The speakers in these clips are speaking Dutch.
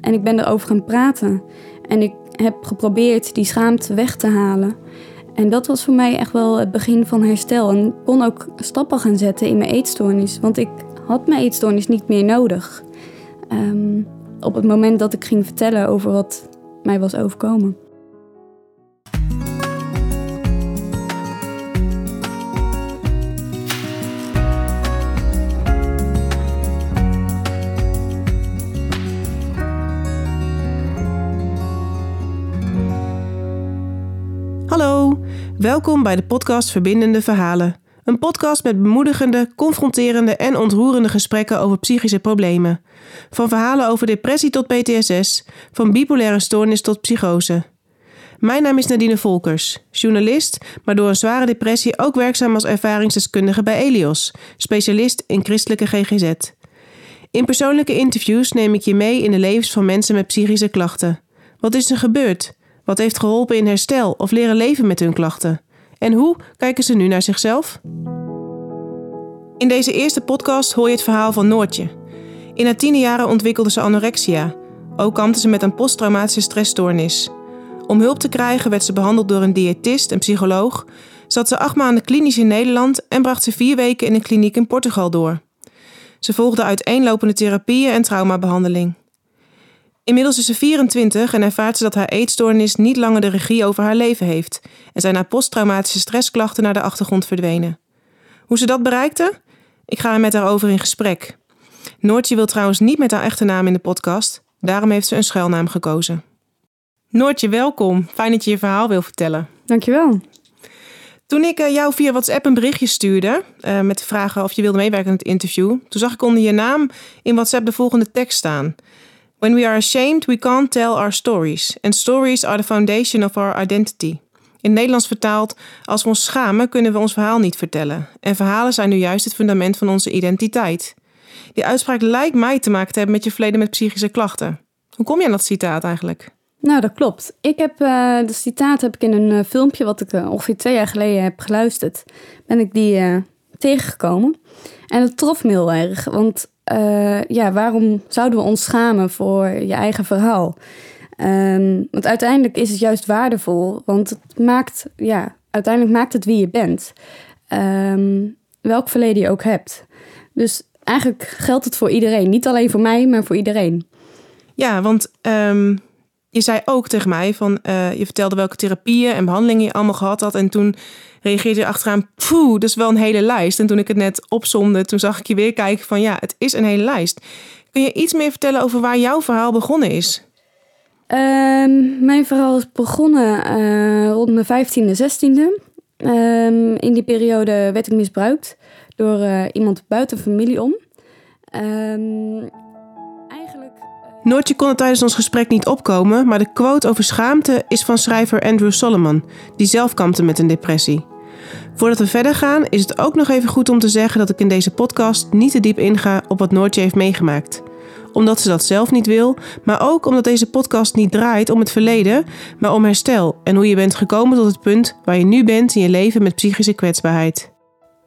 En ik ben erover gaan praten. En ik heb geprobeerd die schaamte weg te halen. En dat was voor mij echt wel het begin van herstel. En ik kon ook stappen gaan zetten in mijn eetstoornis. Want ik had mijn eetstoornis niet meer nodig. Um, op het moment dat ik ging vertellen over wat mij was overkomen. Welkom bij de podcast Verbindende Verhalen. Een podcast met bemoedigende, confronterende en ontroerende gesprekken over psychische problemen. Van verhalen over depressie tot PTSS, van bipolaire stoornis tot psychose. Mijn naam is Nadine Volkers, journalist, maar door een zware depressie ook werkzaam als ervaringsdeskundige bij Elios, specialist in christelijke GGZ. In persoonlijke interviews neem ik je mee in de levens van mensen met psychische klachten. Wat is er gebeurd? Wat heeft geholpen in herstel of leren leven met hun klachten? En hoe kijken ze nu naar zichzelf? In deze eerste podcast hoor je het verhaal van Noortje. In haar tiende jaren ontwikkelde ze anorexia. Ook kampte ze met een posttraumatische stressstoornis. Om hulp te krijgen werd ze behandeld door een diëtist en psycholoog, zat ze acht maanden klinisch in Nederland en bracht ze vier weken in een kliniek in Portugal door. Ze volgde uiteenlopende therapieën en traumabehandeling. Inmiddels is ze 24 en ervaart ze dat haar eetstoornis niet langer de regie over haar leven heeft en zijn haar posttraumatische stressklachten naar de achtergrond verdwenen. Hoe ze dat bereikte? Ik ga er met haar over in gesprek. Noortje wil trouwens niet met haar echte naam in de podcast, daarom heeft ze een schuilnaam gekozen. Noortje, welkom. Fijn dat je je verhaal wil vertellen. Dankjewel. Toen ik eh, jou via WhatsApp een berichtje stuurde uh, met de vraag of je wilde meewerken aan het interview, toen zag ik onder je naam in WhatsApp de volgende tekst staan. When we are ashamed, we can't tell our stories. And stories are the foundation of our identity. In het Nederlands vertaald, als we ons schamen, kunnen we ons verhaal niet vertellen. En verhalen zijn nu juist het fundament van onze identiteit. Die uitspraak lijkt mij te maken te hebben met je verleden met psychische klachten. Hoe kom je aan dat citaat eigenlijk? Nou, dat klopt. Ik heb uh, citaat heb ik in een uh, filmpje wat ik uh, ongeveer twee jaar geleden heb geluisterd, ben ik die tegengekomen. En dat trof me heel erg, want uh, ja, waarom zouden we ons schamen voor je eigen verhaal? Um, want uiteindelijk is het juist waardevol, want het maakt, ja, uiteindelijk maakt het wie je bent. Um, welk verleden je ook hebt. Dus eigenlijk geldt het voor iedereen. Niet alleen voor mij, maar voor iedereen. Ja, want um, je zei ook tegen mij van, uh, je vertelde welke therapieën en behandelingen je allemaal gehad had. En toen reageerde je achteraan, poeh, dat is wel een hele lijst. En toen ik het net opzomde, toen zag ik je weer kijken van, ja, het is een hele lijst. Kun je iets meer vertellen over waar jouw verhaal begonnen is? Um, mijn verhaal is begonnen uh, rond mijn 15e, 16e. Um, in die periode werd ik misbruikt door uh, iemand buiten familie om. Um, Noortje kon het tijdens ons gesprek niet opkomen, maar de quote over schaamte is van schrijver Andrew Solomon, die zelf kampte met een depressie. Voordat we verder gaan, is het ook nog even goed om te zeggen dat ik in deze podcast niet te diep inga op wat Noortje heeft meegemaakt. Omdat ze dat zelf niet wil, maar ook omdat deze podcast niet draait om het verleden, maar om herstel en hoe je bent gekomen tot het punt waar je nu bent in je leven met psychische kwetsbaarheid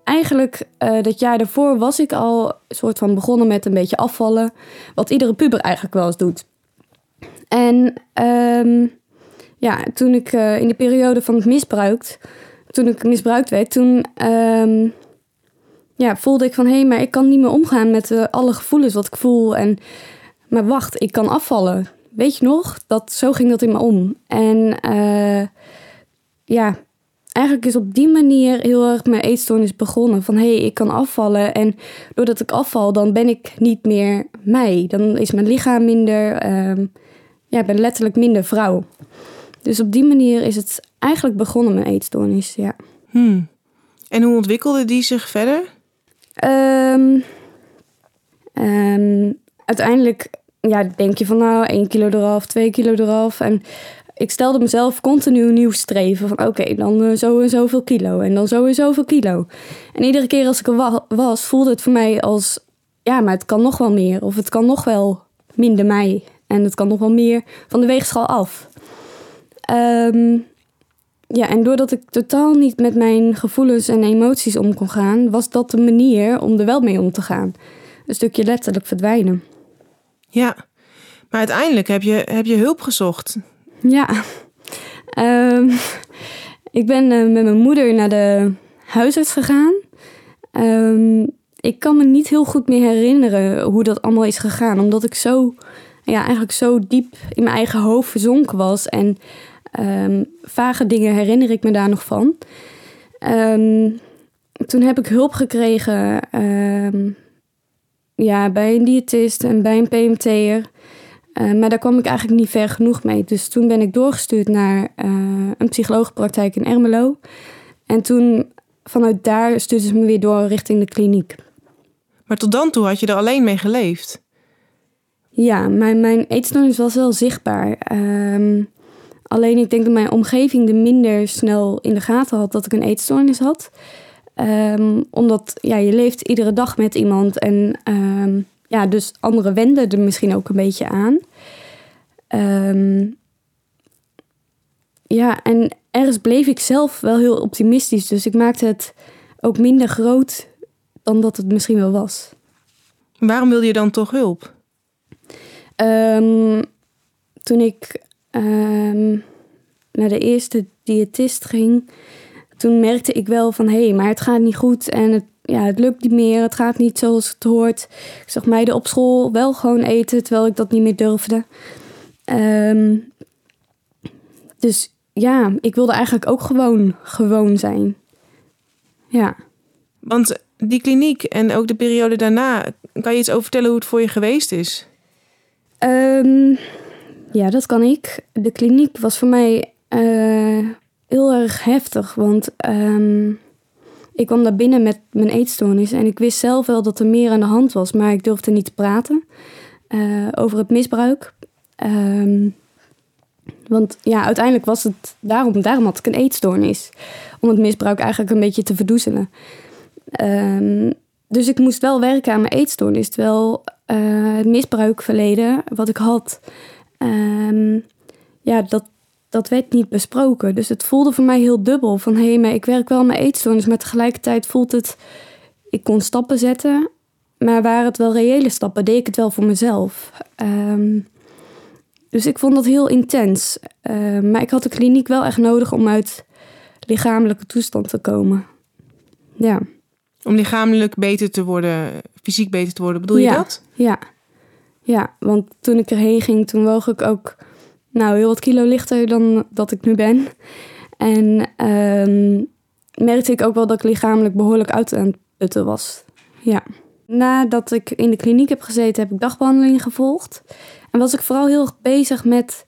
eigenlijk uh, dat jaar daarvoor was ik al soort van begonnen met een beetje afvallen. Wat iedere puber eigenlijk wel eens doet. En um, ja, toen ik uh, in de periode van het misbruik, toen ik misbruikt werd, toen um, ja, voelde ik van hé, hey, maar ik kan niet meer omgaan met uh, alle gevoelens wat ik voel. En maar wacht, ik kan afvallen. Weet je nog? Dat, zo ging dat in me om. En ja, eigenlijk is op die manier heel erg mijn eetstoornis begonnen. Van hé, hey, ik kan afvallen. En doordat ik afval, dan ben ik niet meer mij. Dan is mijn lichaam minder. Um, ja, ik ben letterlijk minder vrouw. Dus op die manier is het eigenlijk begonnen, mijn eetstoornis. Ja. Hmm. En hoe ontwikkelde die zich verder? Um, um, uiteindelijk ja, denk je van nou, 1 kilo eraf, 2 kilo eraf. En ik stelde mezelf continu nieuw streven. Van oké, dan uh, zo en zoveel kilo. En dan zo en zoveel kilo. En iedere keer als ik er was, voelde het voor mij als... Ja, maar het kan nog wel meer. Of het kan nog wel minder mij. En het kan nog wel meer van de weegschaal af. Um, ja, en doordat ik totaal niet met mijn gevoelens en emoties om kon gaan... was dat de manier om er wel mee om te gaan. Een stukje letterlijk verdwijnen. Ja, Maar uiteindelijk heb je, heb je hulp gezocht. Ja. Ehm, ik ben eh, met mijn moeder naar de huisarts gegaan. Ehm, ik kan me niet heel goed meer herinneren hoe dat allemaal is gegaan. Omdat ik zo, ja, eigenlijk zo diep in mijn eigen hoofd verzonken was. En um, vage dingen herinner ik me daar nog van. toen heb ik hulp gekregen ja, bij een diëtist en bij een PMT'er. Uh, maar daar kwam ik eigenlijk niet ver genoeg mee. Dus toen ben ik doorgestuurd naar uh, een psycholoogpraktijk in Ermelo. En toen vanuit daar stuurden ze me weer door richting de kliniek. Maar tot dan toe had je er alleen mee geleefd? Ja, mijn, mijn eetstoornis was wel zichtbaar. Um, alleen ik denk dat mijn omgeving er minder snel in de gaten had dat ik een eetstoornis had. Um, omdat ja, je leeft iedere dag met iemand en um, ja, dus anderen wenden er misschien ook een beetje aan. Um, ja, en ergens bleef ik zelf wel heel optimistisch. Dus ik maakte het ook minder groot dan dat het misschien wel was. Waarom wilde je dan toch hulp? Toen ik um, naar de eerste diëtist ging, toen merkte ik wel van hé, hey, maar het gaat niet goed en het ja, het lukt niet meer, het gaat niet zoals het hoort. Ik zag meiden op school wel gewoon eten, terwijl ik dat niet meer durfde. Um, dus ja, ik wilde eigenlijk ook gewoon gewoon zijn. Ja. Want die kliniek en ook de periode daarna, kan je iets over vertellen hoe het voor je geweest is? Um, ja, dat kan ik. De kliniek was voor mij uh, heel erg heftig, want um, ik kwam daar binnen met mijn eetstoornis en ik wist zelf wel dat er meer aan de hand was, maar ik durfde niet te praten uh, over het misbruik. Um, want ja, uiteindelijk was het daarom, daarom had ik een eetstoornis. Om het misbruik eigenlijk een beetje te verdoezelen. Um, dus ik moest wel werken aan mijn eetstoornis. Terwijl uh, het misbruikverleden wat ik had, um, ja, dat, dat werd niet besproken. Dus het voelde voor mij heel dubbel. Van hé, hey, maar ik werk wel aan mijn eetstoornis, maar tegelijkertijd voelt het... Ik kon stappen zetten, maar waren het wel reële stappen? Deed ik het wel voor mezelf? Um, dus ik vond dat heel intens. Uh, maar ik had de kliniek wel echt nodig om uit lichamelijke toestand te komen. Ja. Om lichamelijk beter te worden, fysiek beter te worden, bedoel je dat? Ja. Ja, want toen ik erheen ging, toen woog ik ook nou, heel wat kilo lichter dan dat ik nu ben. En um, merkte ik ook wel dat ik lichamelijk behoorlijk uit aan het putten was. Ja. Nadat ik in de kliniek heb gezeten, heb ik dagbehandeling gevolgd. En was ik vooral heel bezig met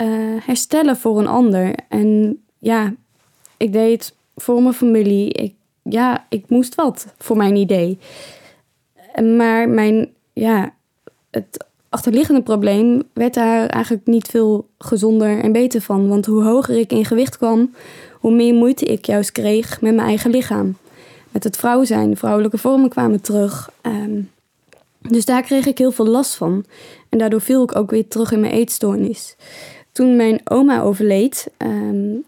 uh, herstellen voor een ander. En ja, ik deed het voor mijn familie. Ik, ja, ik moest wat voor mijn idee. Maar mijn, ja, het achterliggende probleem werd daar eigenlijk niet veel gezonder en beter van. Want hoe hoger ik in gewicht kwam, hoe meer moeite ik juist kreeg met mijn eigen lichaam. Met het vrouw zijn, vrouwelijke vormen kwamen terug. Um, dus daar kreeg ik heel veel last van. En daardoor viel ik ook weer terug in mijn eetstoornis. Toen mijn oma overleed, um,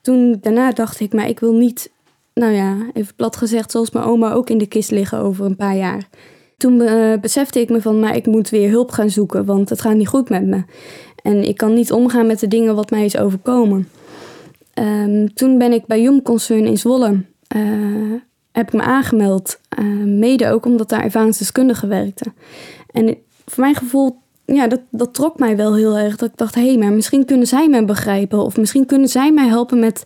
toen daarna dacht ik, maar ik wil niet, nou ja, even plat gezegd, zoals mijn oma ook in de kist liggen over een paar jaar. Toen uh, besefte ik me van, maar ik moet weer hulp gaan zoeken, want het gaat niet goed met me. En ik kan niet omgaan met de dingen wat mij is overkomen. Um, toen ben ik bij Jum Concern in Zwolle, uh, heb ik me aangemeld. Uh, mede ook omdat daar ervaringsdeskundigen werkten. En voor mijn gevoel, ja, dat, dat trok mij wel heel erg. Dat ik dacht, hé, hey, maar misschien kunnen zij mij begrijpen. Of misschien kunnen zij mij helpen met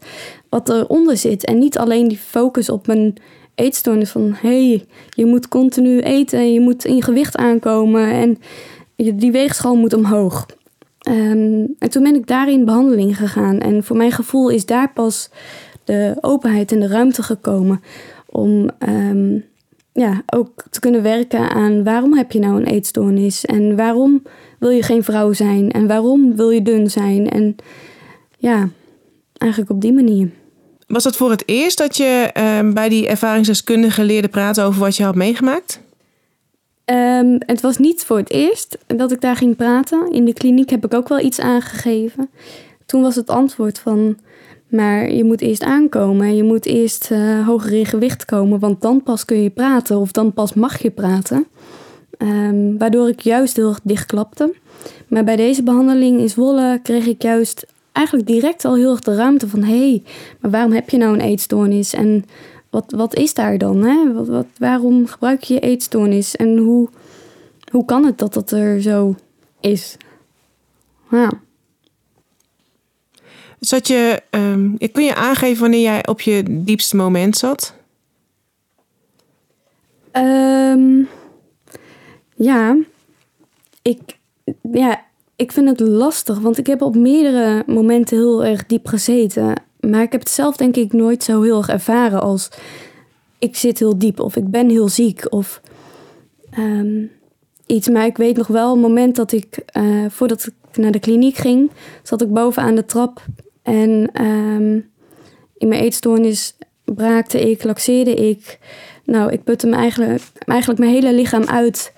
wat eronder zit. En niet alleen die focus op mijn eetstoornis van hey, je moet continu eten, je moet in gewicht aankomen en die weegschaal moet omhoog. Um, en toen ben ik daar in behandeling gegaan. En voor mijn gevoel is daar pas de openheid en de ruimte gekomen om um, ja, ook te kunnen werken aan waarom heb je nou een eetstoornis en waarom wil je geen vrouw zijn en waarom wil je dun zijn. En ja, eigenlijk op die manier. Was het voor het eerst dat je uh, bij die ervaringsdeskundige leerde praten over wat je had meegemaakt? Um, het was niet voor het eerst dat ik daar ging praten. In de kliniek heb ik ook wel iets aangegeven. Toen was het antwoord van, maar je moet eerst aankomen. Je moet eerst uh, hoger in gewicht komen, want dan pas kun je praten of dan pas mag je praten. Ehm, waardoor ik juist heel erg dichtklapte. Maar bij deze behandeling in Zwolle kreeg ik juist eigenlijk direct al heel erg de ruimte van... hé, hey, maar waarom heb je nou een eetstoornis? En wat, wat is daar dan? Hè? Wat, wat, waarom gebruik je je eetstoornis? En hoe, hoe kan het dat dat er zo is? Ja. Zat je, um, kun je aangeven wanneer jij op je diepste moment zat? Um, ja, ik, ja, ik vind het lastig, want ik heb op meerdere momenten heel erg diep gezeten. Maar ik heb het zelf denk ik nooit zo heel erg ervaren als ik zit heel diep of ik ben heel ziek of um, iets. Maar ik weet nog wel, het moment dat ik, uh, voordat ik naar de kliniek ging, zat ik boven aan de trap en um, in mijn eetstoornis braakte ik, laxeerde ik. Nou, ik putte me eigenlijk, eigenlijk mijn hele lichaam uit.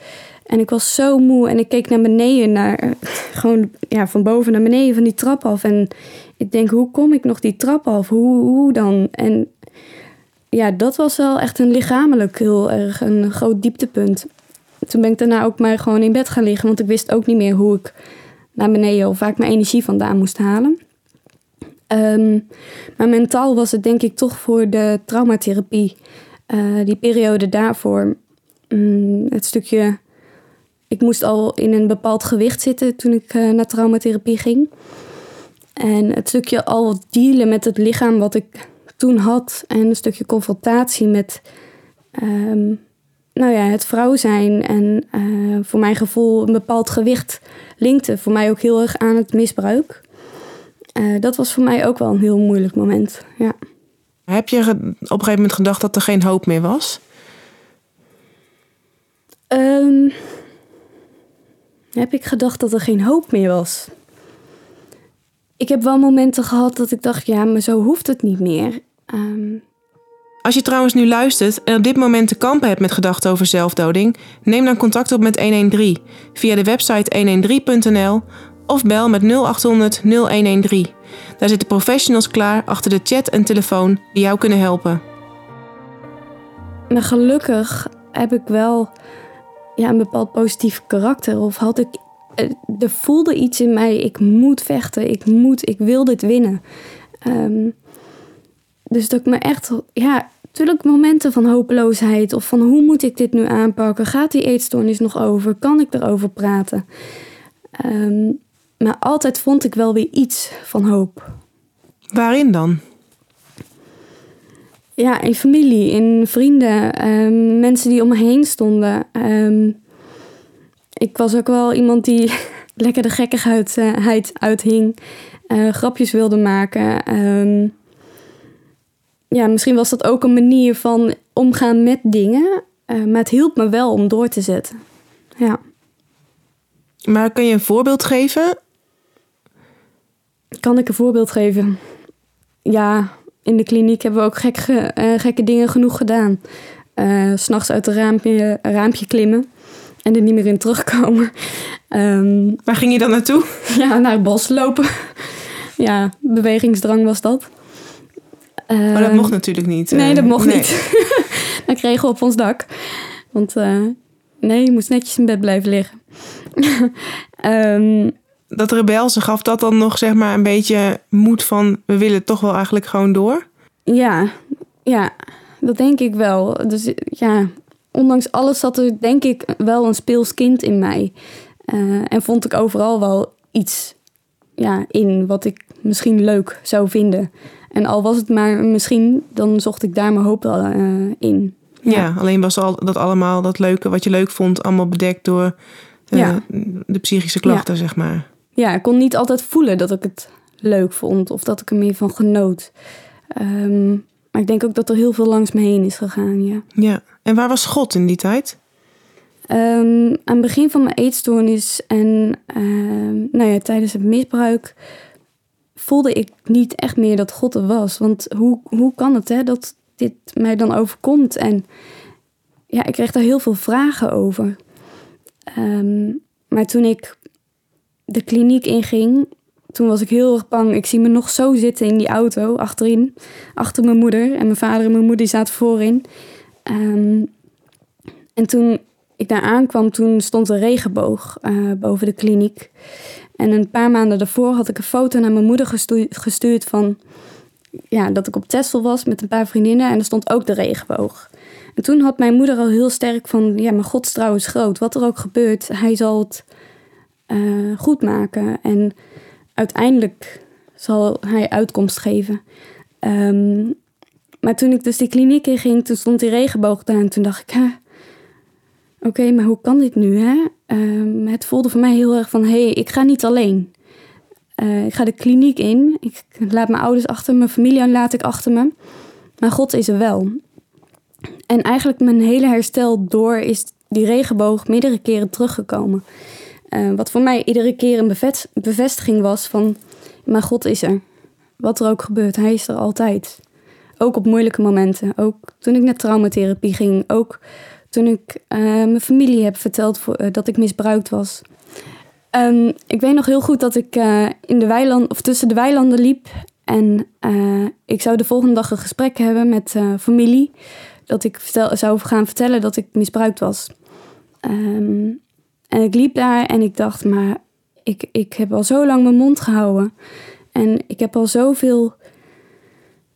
En ik was zo moe en ik keek naar beneden, naar, gewoon ja, van boven naar beneden van die trap af. En ik denk, hoe kom ik nog die trap af? Hoe, hoe dan? En ja, dat was wel echt een lichamelijk heel erg een groot dieptepunt. Toen ben ik daarna ook maar gewoon in bed gaan liggen, want ik wist ook niet meer hoe ik naar beneden of waar ik mijn energie vandaan moest halen. Um, maar mentaal was het denk ik toch voor de traumatherapie, uh, die periode daarvoor, um, het stukje. Ik moest al in een bepaald gewicht zitten toen ik uh, naar traumatherapie ging. En het stukje al dealen met het lichaam wat ik toen had. En een stukje confrontatie met um, nou ja, het vrouw zijn. En uh, voor mijn gevoel een bepaald gewicht linkte voor mij ook heel erg aan het misbruik. Uh, dat was voor mij ook wel een heel moeilijk moment. Ja. Heb je op een gegeven moment gedacht dat er geen hoop meer was? Um, heb ik gedacht dat er geen hoop meer was? Ik heb wel momenten gehad dat ik dacht, ja, maar zo hoeft het niet meer. Um... Als je trouwens nu luistert en op dit moment te kampen hebt met gedachten over zelfdoding, neem dan contact op met 113 via de website 113.nl of bel met 0800 0113. Daar zitten professionals klaar achter de chat en telefoon die jou kunnen helpen. Maar gelukkig heb ik wel ja, een bepaald positief karakter. Of had ik. Er voelde iets in mij. Ik moet vechten. Ik moet. Ik wil dit winnen. Um, dus dat ik me echt. Ja, natuurlijk momenten van hopeloosheid. Of van hoe moet ik dit nu aanpakken? Gaat die eetstoornis nog over? Kan ik erover praten? Um, maar altijd vond ik wel weer iets van hoop. Waarin dan? Ja, in familie, in vrienden, um, mensen die om me heen stonden. Um, ik was ook wel iemand die lekker de gekkigheid uh, uithing, uh, grapjes wilde maken. Um, ja, misschien was dat ook een manier van omgaan met dingen, uh, maar het hielp me wel om door te zetten. Ja. Maar kun je een voorbeeld geven kan ik een voorbeeld geven? Ja, in de kliniek hebben we ook gekke, uh, gekke dingen genoeg gedaan. Uh, S'nachts uit het raampje, raampje klimmen en er niet meer in terugkomen. Um, Waar ging je dan naartoe? Ja, naar het bos lopen. ja, bewegingsdrang was dat. Uh, maar dat mocht natuurlijk niet. Nee, dat mocht nee. niet. dat kregen we op ons dak. Want nee, je moest netjes in bed blijven liggen. um, dat rebelse, gaf dat dan nog zeg maar een beetje moed van we willen toch wel eigenlijk gewoon door? Ja, ja, dat denk ik wel. Dus ja, ondanks alles zat er denk ik wel een speels kind in mij. Uh, en vond ik overal wel iets ja, in wat ik misschien leuk zou vinden. En al was het maar misschien, dan zocht ik daar mijn hoop wel uh, in. Ja. ja. alleen was al dat allemaal, dat leuke wat je leuk vond, allemaal bedekt door uh, ja. de psychische klachten, ja. zeg maar ja, ik kon niet altijd voelen dat ik het leuk vond of dat ik er meer van genoot. Um, maar ik denk ook dat er heel veel langs me heen is gegaan, ja. Ja, en waar was God in die tijd? Um, aan het begin van mijn eetstoornis en uh, nou ja, tijdens het misbruik voelde ik niet echt meer dat God er was. Want hoe, hoe kan het hè, dat dit mij dan overkomt? En ja, ik kreeg daar heel veel vragen over. Um, maar toen ik de kliniek inging, toen was ik heel erg bang. Ik zie me nog zo zitten in die auto achterin. Achter mijn moeder. En mijn vader en mijn moeder zaten voorin. Um, en toen ik daar aankwam, toen stond een regenboog uh, boven de kliniek. En een paar maanden daarvoor had ik een foto naar mijn moeder gestuurd van ja, dat ik op Texel was met een paar vriendinnen en er stond ook de regenboog. En toen had mijn moeder al heel sterk van, ja, mijn trouw is groot. Wat er ook gebeurt, hij zal het uh, goed maken. En uiteindelijk zal hij uitkomst geven. Um, maar toen ik dus die kliniek in ging, toen stond die regenboog daar. En toen dacht ik, oké, maar hoe kan dit nu? Hè? Um, het voelde voor mij heel erg van, hé, hey, ik ga niet alleen. Uh, ik ga de kliniek in. Ik laat mijn ouders achter, mijn familie laat ik achter me. Maar God is er wel. En eigenlijk mijn hele herstel door is die regenboog meerdere keren teruggekomen. Uh, wat voor mij iedere keer een bevestiging was van... maar God is er. Wat er ook gebeurt, hij is er altijd. Ook op moeilijke momenten. Ook toen ik naar traumatherapie ging. Ook toen ik uh, mijn familie heb verteld voor, uh, dat ik misbruikt was. Um, ik weet nog heel goed dat ik in de weiland, of tussen de weilanden liep. En ik zou de volgende dag een gesprek hebben met familie. Dat ik vertel, zou gaan vertellen dat ik misbruikt was. Um, en ik liep daar en ik dacht, maar ik, ik heb al zo lang mijn mond gehouden. En ik heb al zoveel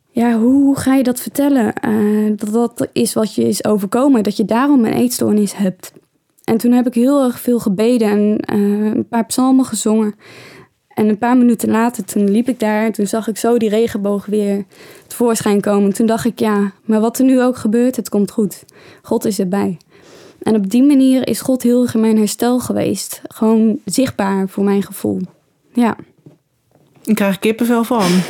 ja, hoe ga je dat vertellen? Uh, dat dat is wat je is overkomen, dat je daarom een eetstoornis hebt. En toen heb ik heel erg veel gebeden en uh, een paar psalmen gezongen. En een paar minuten later, toen liep ik daar en toen zag ik zo die regenboog weer tevoorschijn komen. Toen dacht ik, ja, maar wat er nu ook gebeurt, het komt goed. God is erbij. En op die manier is God heel erg in mijn herstel geweest. Gewoon zichtbaar voor mijn gevoel. Ja. Ik krijg kippenvel van.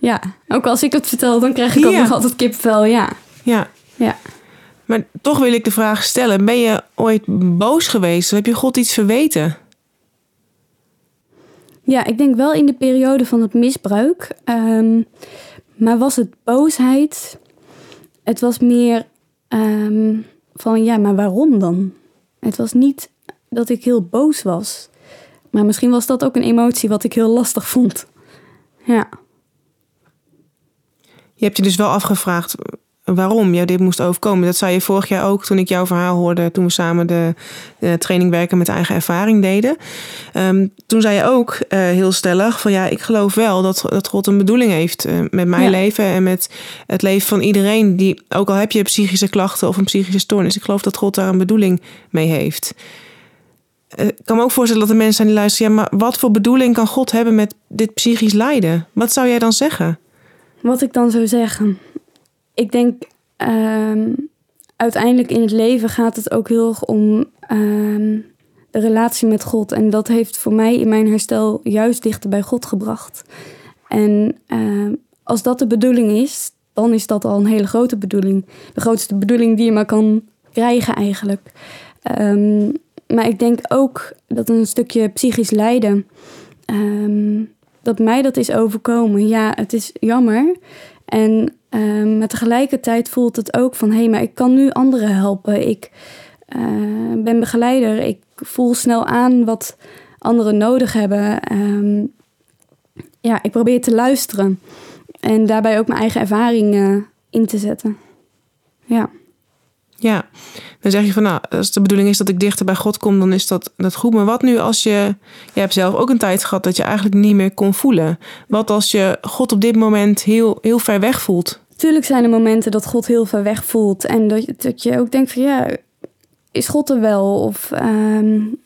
Ja, ook als ik het vertel, dan krijg ik ook nog altijd kipvel, ja. Ja. Ja. Maar toch wil ik de vraag stellen: ben je ooit boos geweest? Of heb je God iets verweten? Ja, ik denk wel in de periode van het misbruik. Um, maar was het boosheid? Het was meer um, van ja, maar waarom dan? Het was niet dat ik heel boos was. Maar misschien was dat ook een emotie wat ik heel lastig vond. Ja. Je hebt je dus wel afgevraagd waarom je dit moest overkomen. Dat zei je vorig jaar ook toen ik jouw verhaal hoorde, toen we samen de, de training werken met eigen ervaring deden. Um, toen zei je ook uh, heel stellig van ja, ik geloof wel dat, dat God een bedoeling heeft uh, met mijn ja. leven en met het leven van iedereen die, ook al heb je psychische klachten of een psychische stoornis, ik geloof dat God daar een bedoeling mee heeft. Uh, ik kan me ook voorstellen dat er mensen zijn die luisteren, ja, maar wat voor bedoeling kan God hebben met dit psychisch lijden? Wat zou jij dan zeggen? Wat ik dan zou zeggen. Ik denk um, uiteindelijk in het leven gaat het ook heel erg om um, de relatie met God. En dat heeft voor mij in mijn herstel juist dichter bij God gebracht. En uh, als dat de bedoeling is, dan is dat al een hele grote bedoeling. De grootste bedoeling die je maar kan krijgen eigenlijk. Maar ik denk ook dat een stukje psychisch lijden dat mij dat is overkomen. Ja, het is jammer. En uh, maar tegelijkertijd voelt het ook van... hé, hey, maar ik kan nu anderen helpen. Ik uh, ben begeleider. Ik voel snel aan wat anderen nodig hebben. Um, ja, ik probeer te luisteren. En daarbij ook mijn eigen ervaring in te zetten. Ja. Ja, dan zeg je van nou, als de bedoeling is dat ik dichter bij God kom, dan is dat, dat goed. Maar wat nu als je, je hebt zelf ook een tijd gehad dat je eigenlijk niet meer kon voelen. Wat als je God op dit moment heel, heel ver weg voelt? Tuurlijk zijn er momenten dat God heel ver weg voelt. En dat, je ook denkt van ja, is God er wel? Of, um,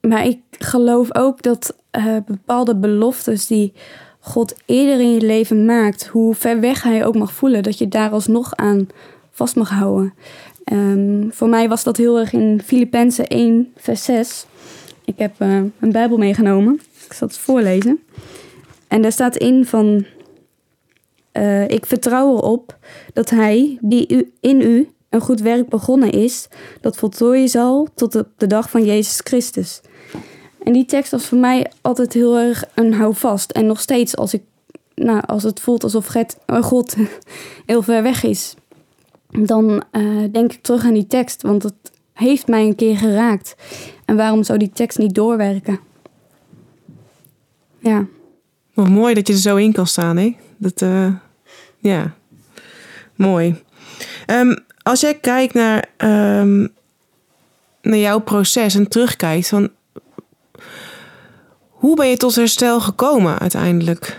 maar ik geloof ook dat uh, bepaalde beloftes die God eerder in je leven maakt, hoe ver weg hij ook mag voelen, dat je daar alsnog aan vast mag houden. Um, voor mij was dat heel erg in Filippenzen 1, vers 6. Ik heb uh, een Bijbel meegenomen. Ik zal het voorlezen. En daar staat in van... Uh, ik vertrouw erop dat hij, die u, in u een goed werk begonnen is... dat voltooien zal tot de dag van Jezus Christus. En die tekst was voor mij altijd heel erg een houvast. En nog steeds als, ik, nou, als het voelt alsof God heel ver weg is dan uh, denk ik terug aan die tekst, want het heeft mij een keer geraakt. En waarom zou die tekst niet doorwerken? Ja. Wat mooi dat je er zo in kan staan, hè? Dat, uh, ja, mooi. Um, als jij kijkt naar um, naar jouw proces en terugkijkt, van hoe ben je tot herstel gekomen uiteindelijk?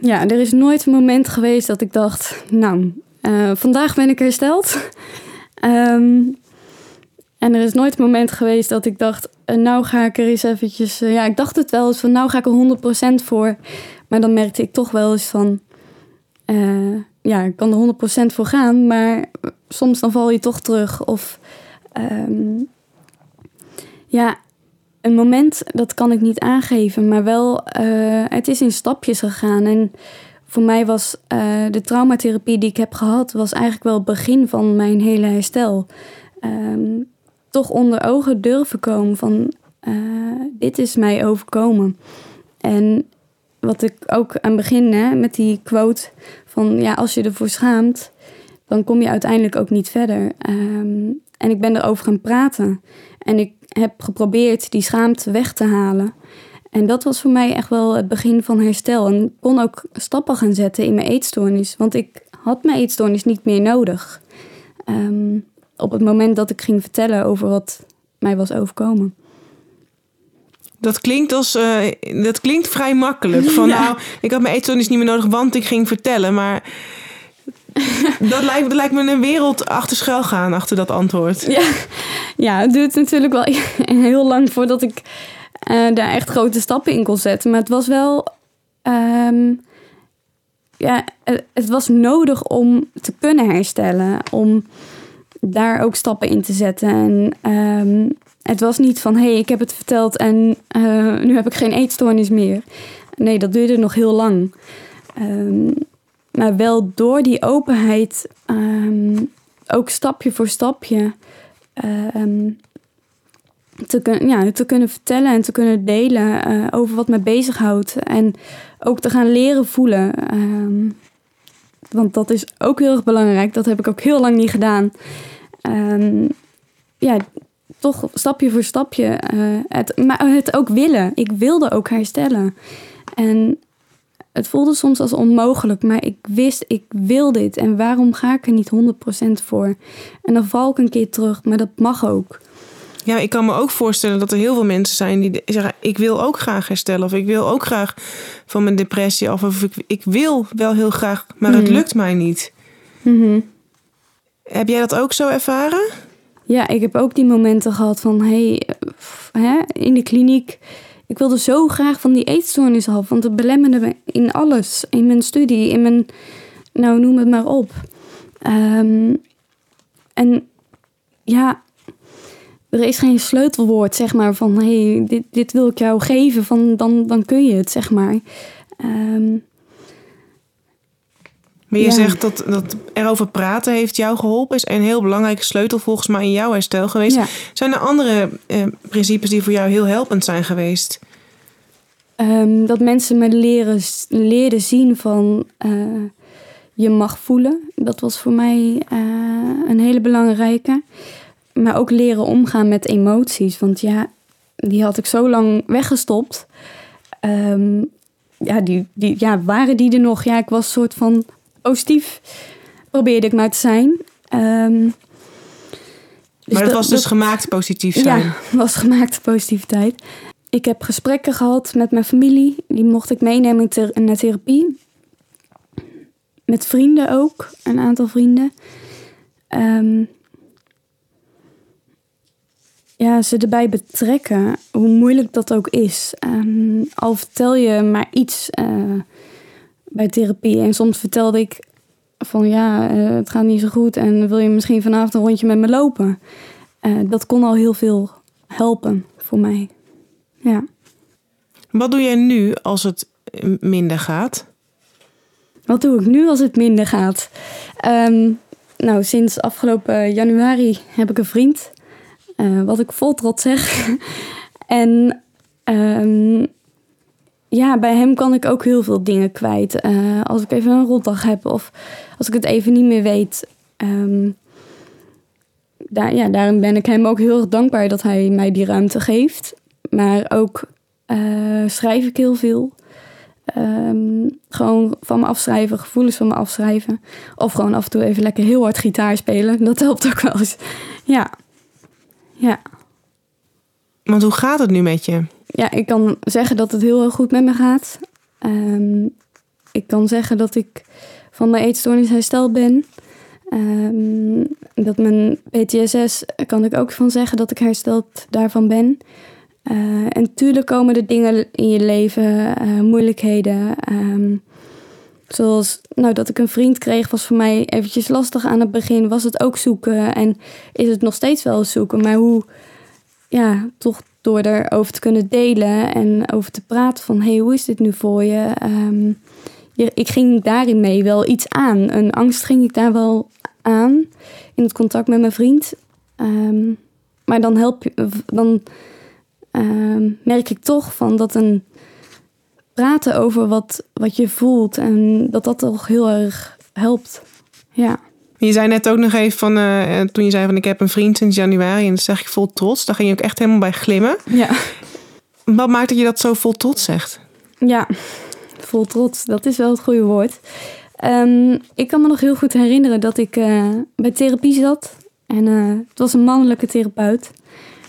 Ja, er is nooit een moment geweest dat ik dacht, nou, uh, vandaag ben ik hersteld. um, en er is nooit een moment geweest dat ik dacht, uh, nou ga ik er eens eventjes... Uh, ja, ik dacht het wel eens van, nou ga ik er 100% voor. Maar dan merkte ik toch wel eens van, ja, ik kan er 100% voor gaan. Maar soms dan val je toch terug. Of um, ja, een moment, dat kan ik niet aangeven, maar wel, uh, het is in stapjes gegaan. En voor mij was uh, de traumatherapie die ik heb gehad, was eigenlijk wel het begin van mijn hele herstel. Um, toch onder ogen durven komen van, uh, dit is mij overkomen. En wat ik ook aan het begin, hè, met die quote van, ja, als je ervoor schaamt, dan kom je uiteindelijk ook niet verder. Um, en ik ben erover gaan praten. En ik heb geprobeerd die schaamte weg te halen. En dat was voor mij echt wel het begin van herstel. En ik kon ook stappen gaan zetten in mijn eetstoornis. Want ik had mijn eetstoornis niet meer nodig. Um, op het moment dat ik ging vertellen over wat mij was overkomen. Dat klinkt, als, uh, dat klinkt vrij makkelijk. Van nou, ik had mijn eetstoornis niet meer nodig, want ik ging vertellen. Maar dat, lijkt, me een wereld achter schuil gaan, achter dat antwoord. Ja, ja het duurt natuurlijk wel heel lang voordat ik uh, daar echt grote stappen in kon zetten. Maar het was wel... Um, ja, het was nodig om te kunnen herstellen. Om daar ook stappen in te zetten. En um, het was niet van, hé, hey, ik heb het verteld en uh, nu heb ik geen eetstoornis meer. Nee, dat duurde nog heel lang. Um, maar wel door die openheid, um, ook stapje voor stapje, um, te, kun, ja, te kunnen vertellen en te kunnen delen uh, over wat me bezighoudt. En ook te gaan leren voelen. Um, want dat is ook heel erg belangrijk. Dat heb ik ook heel lang niet gedaan. ja, toch stapje voor stapje. Uh, het, maar het ook willen. Ik wilde ook herstellen. En het voelde soms als onmogelijk, maar ik wist, ik wil dit. En waarom ga ik er niet 100% voor? En dan val ik een keer terug, maar dat mag ook. Ja, ik kan me ook voorstellen dat er heel veel mensen zijn die zeggen: Ik wil ook graag herstellen. Of ik wil ook graag van mijn depressie af. Of ik, ik wil wel heel graag, maar het mhm. lukt mij niet. Mm Heb jij dat ook zo ervaren? Ja, ik heb ook die momenten gehad van: hey, hè, in de kliniek ik wilde zo graag van die eetstoornis af, want het belemmerde me in alles. In mijn studie, in mijn, nou noem het maar op. Um, en ja, er is geen sleutelwoord, zeg maar, van hé, hey, dit, dit wil ik jou geven, van, dan, dan kun je het, zeg maar. Um, maar je zegt dat, dat erover praten heeft jou geholpen. Is een heel belangrijke sleutel volgens mij in jouw herstel geweest. Zijn er andere eh, principes die voor jou heel helpend zijn geweest? Um, dat mensen me leren, leren zien van uh, je mag voelen. Dat was voor mij uh, een hele belangrijke. Maar ook leren omgaan met emoties. Want ja, die had ik zo lang weggestopt. Um, ja, die, die, ja, waren die er nog? Ja, ik was soort van positief probeerde ik maar te zijn. Um, dus maar het was dus gemaakt positief zijn? Ja, was gemaakt positiviteit. Ik heb gesprekken gehad met mijn familie. Die mocht ik meenemen naar therapie. Met vrienden ook, een aantal vrienden. Um, ja, ze erbij betrekken, hoe moeilijk dat ook is. Um, al vertel je maar iets uh, bij therapie. En soms vertelde ik van ja, uh, het gaat niet zo goed en wil je misschien vanavond een rondje met me lopen. Uh, dat kon al heel veel helpen voor mij. Ja. Wat doe jij nu als het minder gaat? Wat doe ik nu als het minder gaat? Um, nou, sinds afgelopen januari heb ik een vriend. Uh, wat ik vol trots zeg. en um, ja, bij hem kan ik ook heel veel dingen kwijt. Uh, als ik even een rotdag heb of als ik het even niet meer weet. Um, daar, ja, daarom ben ik hem ook heel erg dankbaar dat hij mij die ruimte geeft. Maar ook uh, schrijf ik heel veel. ehm, gewoon van me afschrijven, gevoelens van me afschrijven. Of gewoon af en toe even lekker heel hard gitaar spelen. Dat helpt ook wel eens. Ja. Ja. Want hoe gaat het nu met je? Ja, ik kan zeggen dat het heel goed met me gaat. Ehm, ik kan zeggen dat ik van mijn eetstoornis hersteld ben. Ehm, dat mijn PTSS kan ik ook van zeggen dat ik hersteld daarvan ben. Uh, en natuurlijk komen er dingen in je leven, uh, moeilijkheden. Um, zoals nou, dat ik een vriend kreeg, was voor mij eventjes lastig aan het begin. Was het ook zoeken en is het nog steeds wel zoeken. Maar hoe, ja, toch door erover te kunnen delen en over te praten van... hey, hoe is dit nu voor je? Um, je? Ik ging daarin mee wel iets aan. Een angst ging ik daar wel aan in het contact met mijn vriend. Um, maar dan help. Dan, uh, merk ik toch van dat een praten over wat, wat je voelt en dat dat toch heel erg helpt. Ja. Je zei net ook nog even van, uh, toen je zei van ik heb een vriend sinds januari en dat zeg ik vol trots. Daar ging je ook echt helemaal bij glimmen. Ja. Wat maakt dat je dat zo vol trots zegt? Ja, vol trots, dat is wel het goede woord. Um, ik kan me nog heel goed herinneren dat ik uh, bij therapie zat. En uh, het was een mannelijke therapeut.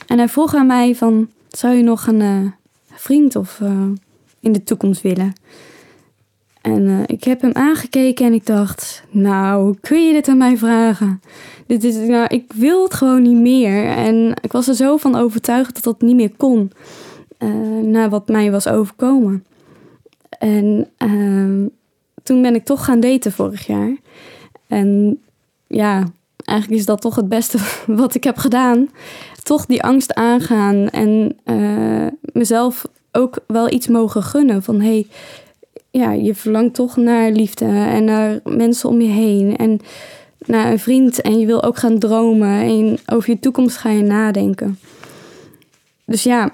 En hij vroeg aan mij van, zou je nog een vriend of in de toekomst willen? En uh, ik heb hem aangekeken en ik dacht, nou, kun je dit aan mij vragen? Dit is, nou, ik wil het gewoon niet meer. En ik was er zo van overtuigd dat dat niet meer kon. Uh, na wat mij was overkomen. En uh, toen ben ik toch gaan daten vorig jaar. En ja, eigenlijk is dat toch het beste wat ik heb gedaan. Toch die angst aangaan en uh, mezelf ook wel iets mogen gunnen. Van hey, ja, je verlangt toch naar liefde en naar mensen om je heen. En naar een vriend. En je wil ook gaan dromen. En over je toekomst ga je nadenken. Dus ja,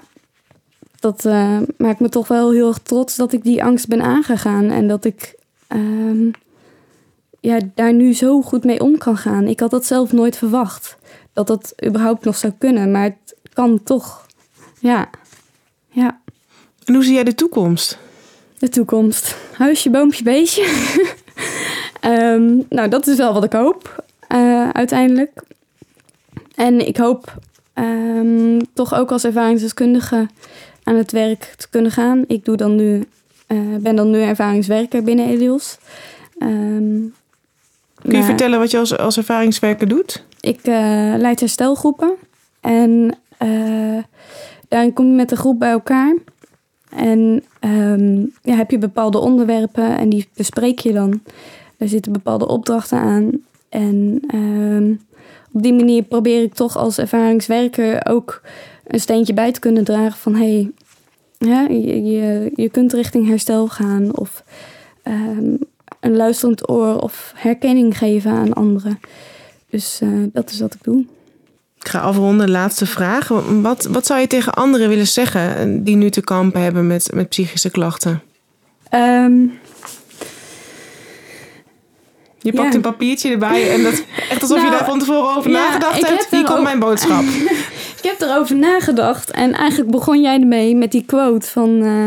dat uh, maakt me toch wel heel erg trots dat ik die angst ben aangegaan. En dat ik um, ja, daar nu zo goed mee om kan gaan. Ik had dat zelf nooit verwacht. Dat dat überhaupt nog zou kunnen. Maar het kan toch. Ja. Ja. En hoe zie jij de toekomst? De toekomst. Huisje, boompje, beestje. um, nou, dat is wel wat ik hoop, uh, uiteindelijk. En ik hoop um, toch ook als ervaringsdeskundige aan het werk te kunnen gaan. Ik doe dan nu, uh, ben dan nu ervaringswerker binnen Elios. Um, Kun je maar, vertellen wat je als, als ervaringswerker doet? Ik uh, leid herstelgroepen. En daarin kom je met de groep bij elkaar. En um, ja, heb je bepaalde onderwerpen en die bespreek je dan. Daar zitten bepaalde opdrachten aan. En um, op die manier probeer ik toch als ervaringswerker ook een steentje bij te kunnen dragen van hey, je, je, je kunt richting herstel gaan of um, een luisterend oor of herkenning geven aan anderen. Dus uh, dat is wat ik doe. Ik ga afronden. Laatste vraag. Wat, wat zou je tegen anderen willen zeggen die nu te kampen hebben met, met psychische klachten? Um, je pakt ja. een papiertje erbij en dat echt alsof nou, je daar van tevoren over ja, nagedacht hebt. Hier komt mijn boodschap. ik heb erover nagedacht en eigenlijk begon jij ermee met die quote van. Uh,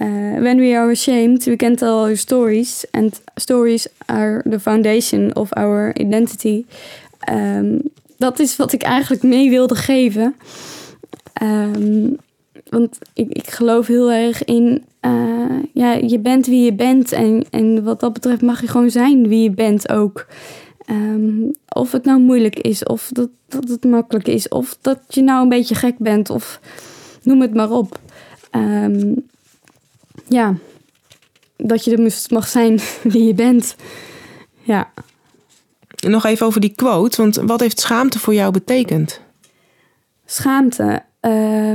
uh, when we are ashamed, we can tell our stories. And stories are the foundation of our identity. Um, dat is wat ik eigenlijk mee wilde geven. Um, want ik, ik geloof heel erg in, uh, ja, je bent wie je bent. En, en wat dat betreft mag je gewoon zijn wie je bent ook. Um, of het nou moeilijk is, of dat, dat het makkelijk is, of dat je nou een beetje gek bent, of noem het maar op. Um, ja, dat je er mag zijn wie je bent. Ja nog even over die quote, want wat heeft schaamte voor jou betekend? Schaamte. Uh,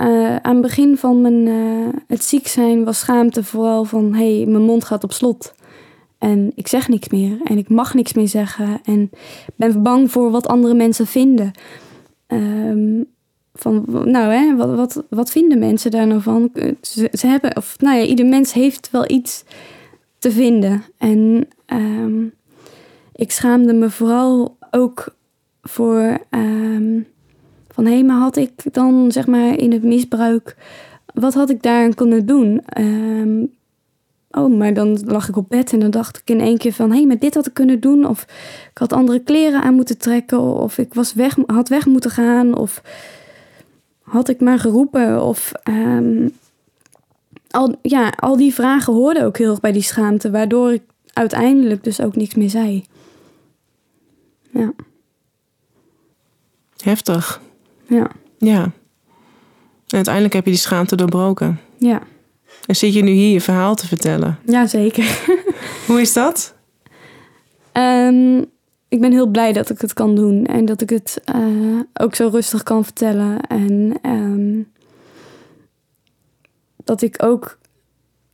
uh, aan het begin van mijn, uh, het ziek zijn was schaamte vooral van... hé, hey, mijn mond gaat op slot. En ik zeg niks meer. En ik mag niks meer zeggen. En ben bang voor wat andere mensen vinden. Um, van, nou hè, wat, wat, wat vinden mensen daar nou van? Ze, ze, hebben, of nou ja, ieder mens heeft wel iets te vinden. En... Um, ik schaamde me vooral ook voor um, van hé, maar had ik dan zeg maar in het misbruik wat had ik daaraan kunnen doen? Ehm, oh, maar dan lag ik op bed en dan dacht ik in één keer van... hé, hey, maar dit had ik kunnen doen. Of ik had andere kleren aan moeten trekken. Of ik was weg, had weg moeten gaan. Of had ik maar geroepen. Of ehm, al, ja, al die vragen hoorden ook heel erg bij die schaamte. Waardoor ik uiteindelijk dus ook niks meer zei. Ja. Heftig. Ja. Ja. En uiteindelijk heb je die schaamte doorbroken. Ja. En zit je nu hier je verhaal te vertellen? Ja, zeker. Hoe is dat? Um, ik ben heel blij dat ik het kan doen. En dat ik het uh, ook zo rustig kan vertellen. En um, dat ik ook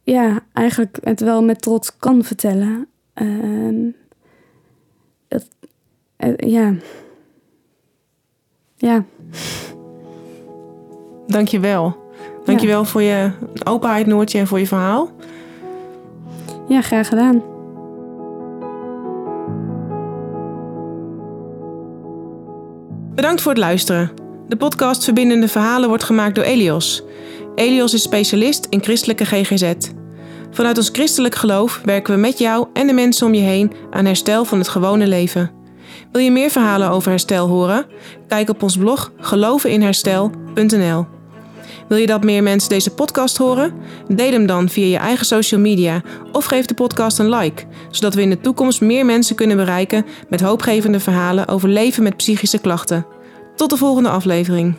ja, eigenlijk het wel met trots kan vertellen. Um, uh, ja. Ja. Dankjewel. Dankjewel ja. voor je openheid, Noortje, en voor je verhaal. Ja, graag gedaan. Bedankt voor het luisteren. De podcast Verbindende Verhalen wordt gemaakt door Elios. Elios is specialist in christelijke GGZ. Vanuit ons christelijk geloof werken we met jou en de mensen om je heen aan herstel van het gewone leven. Wil je meer verhalen over herstel horen? Kijk op ons blog geloveninherstel.nl. Wil je dat meer mensen deze podcast horen? Deel hem dan via je eigen social media of geef de podcast een like, zodat we in de toekomst meer mensen kunnen bereiken met hoopgevende verhalen over leven met psychische klachten. Tot de volgende aflevering.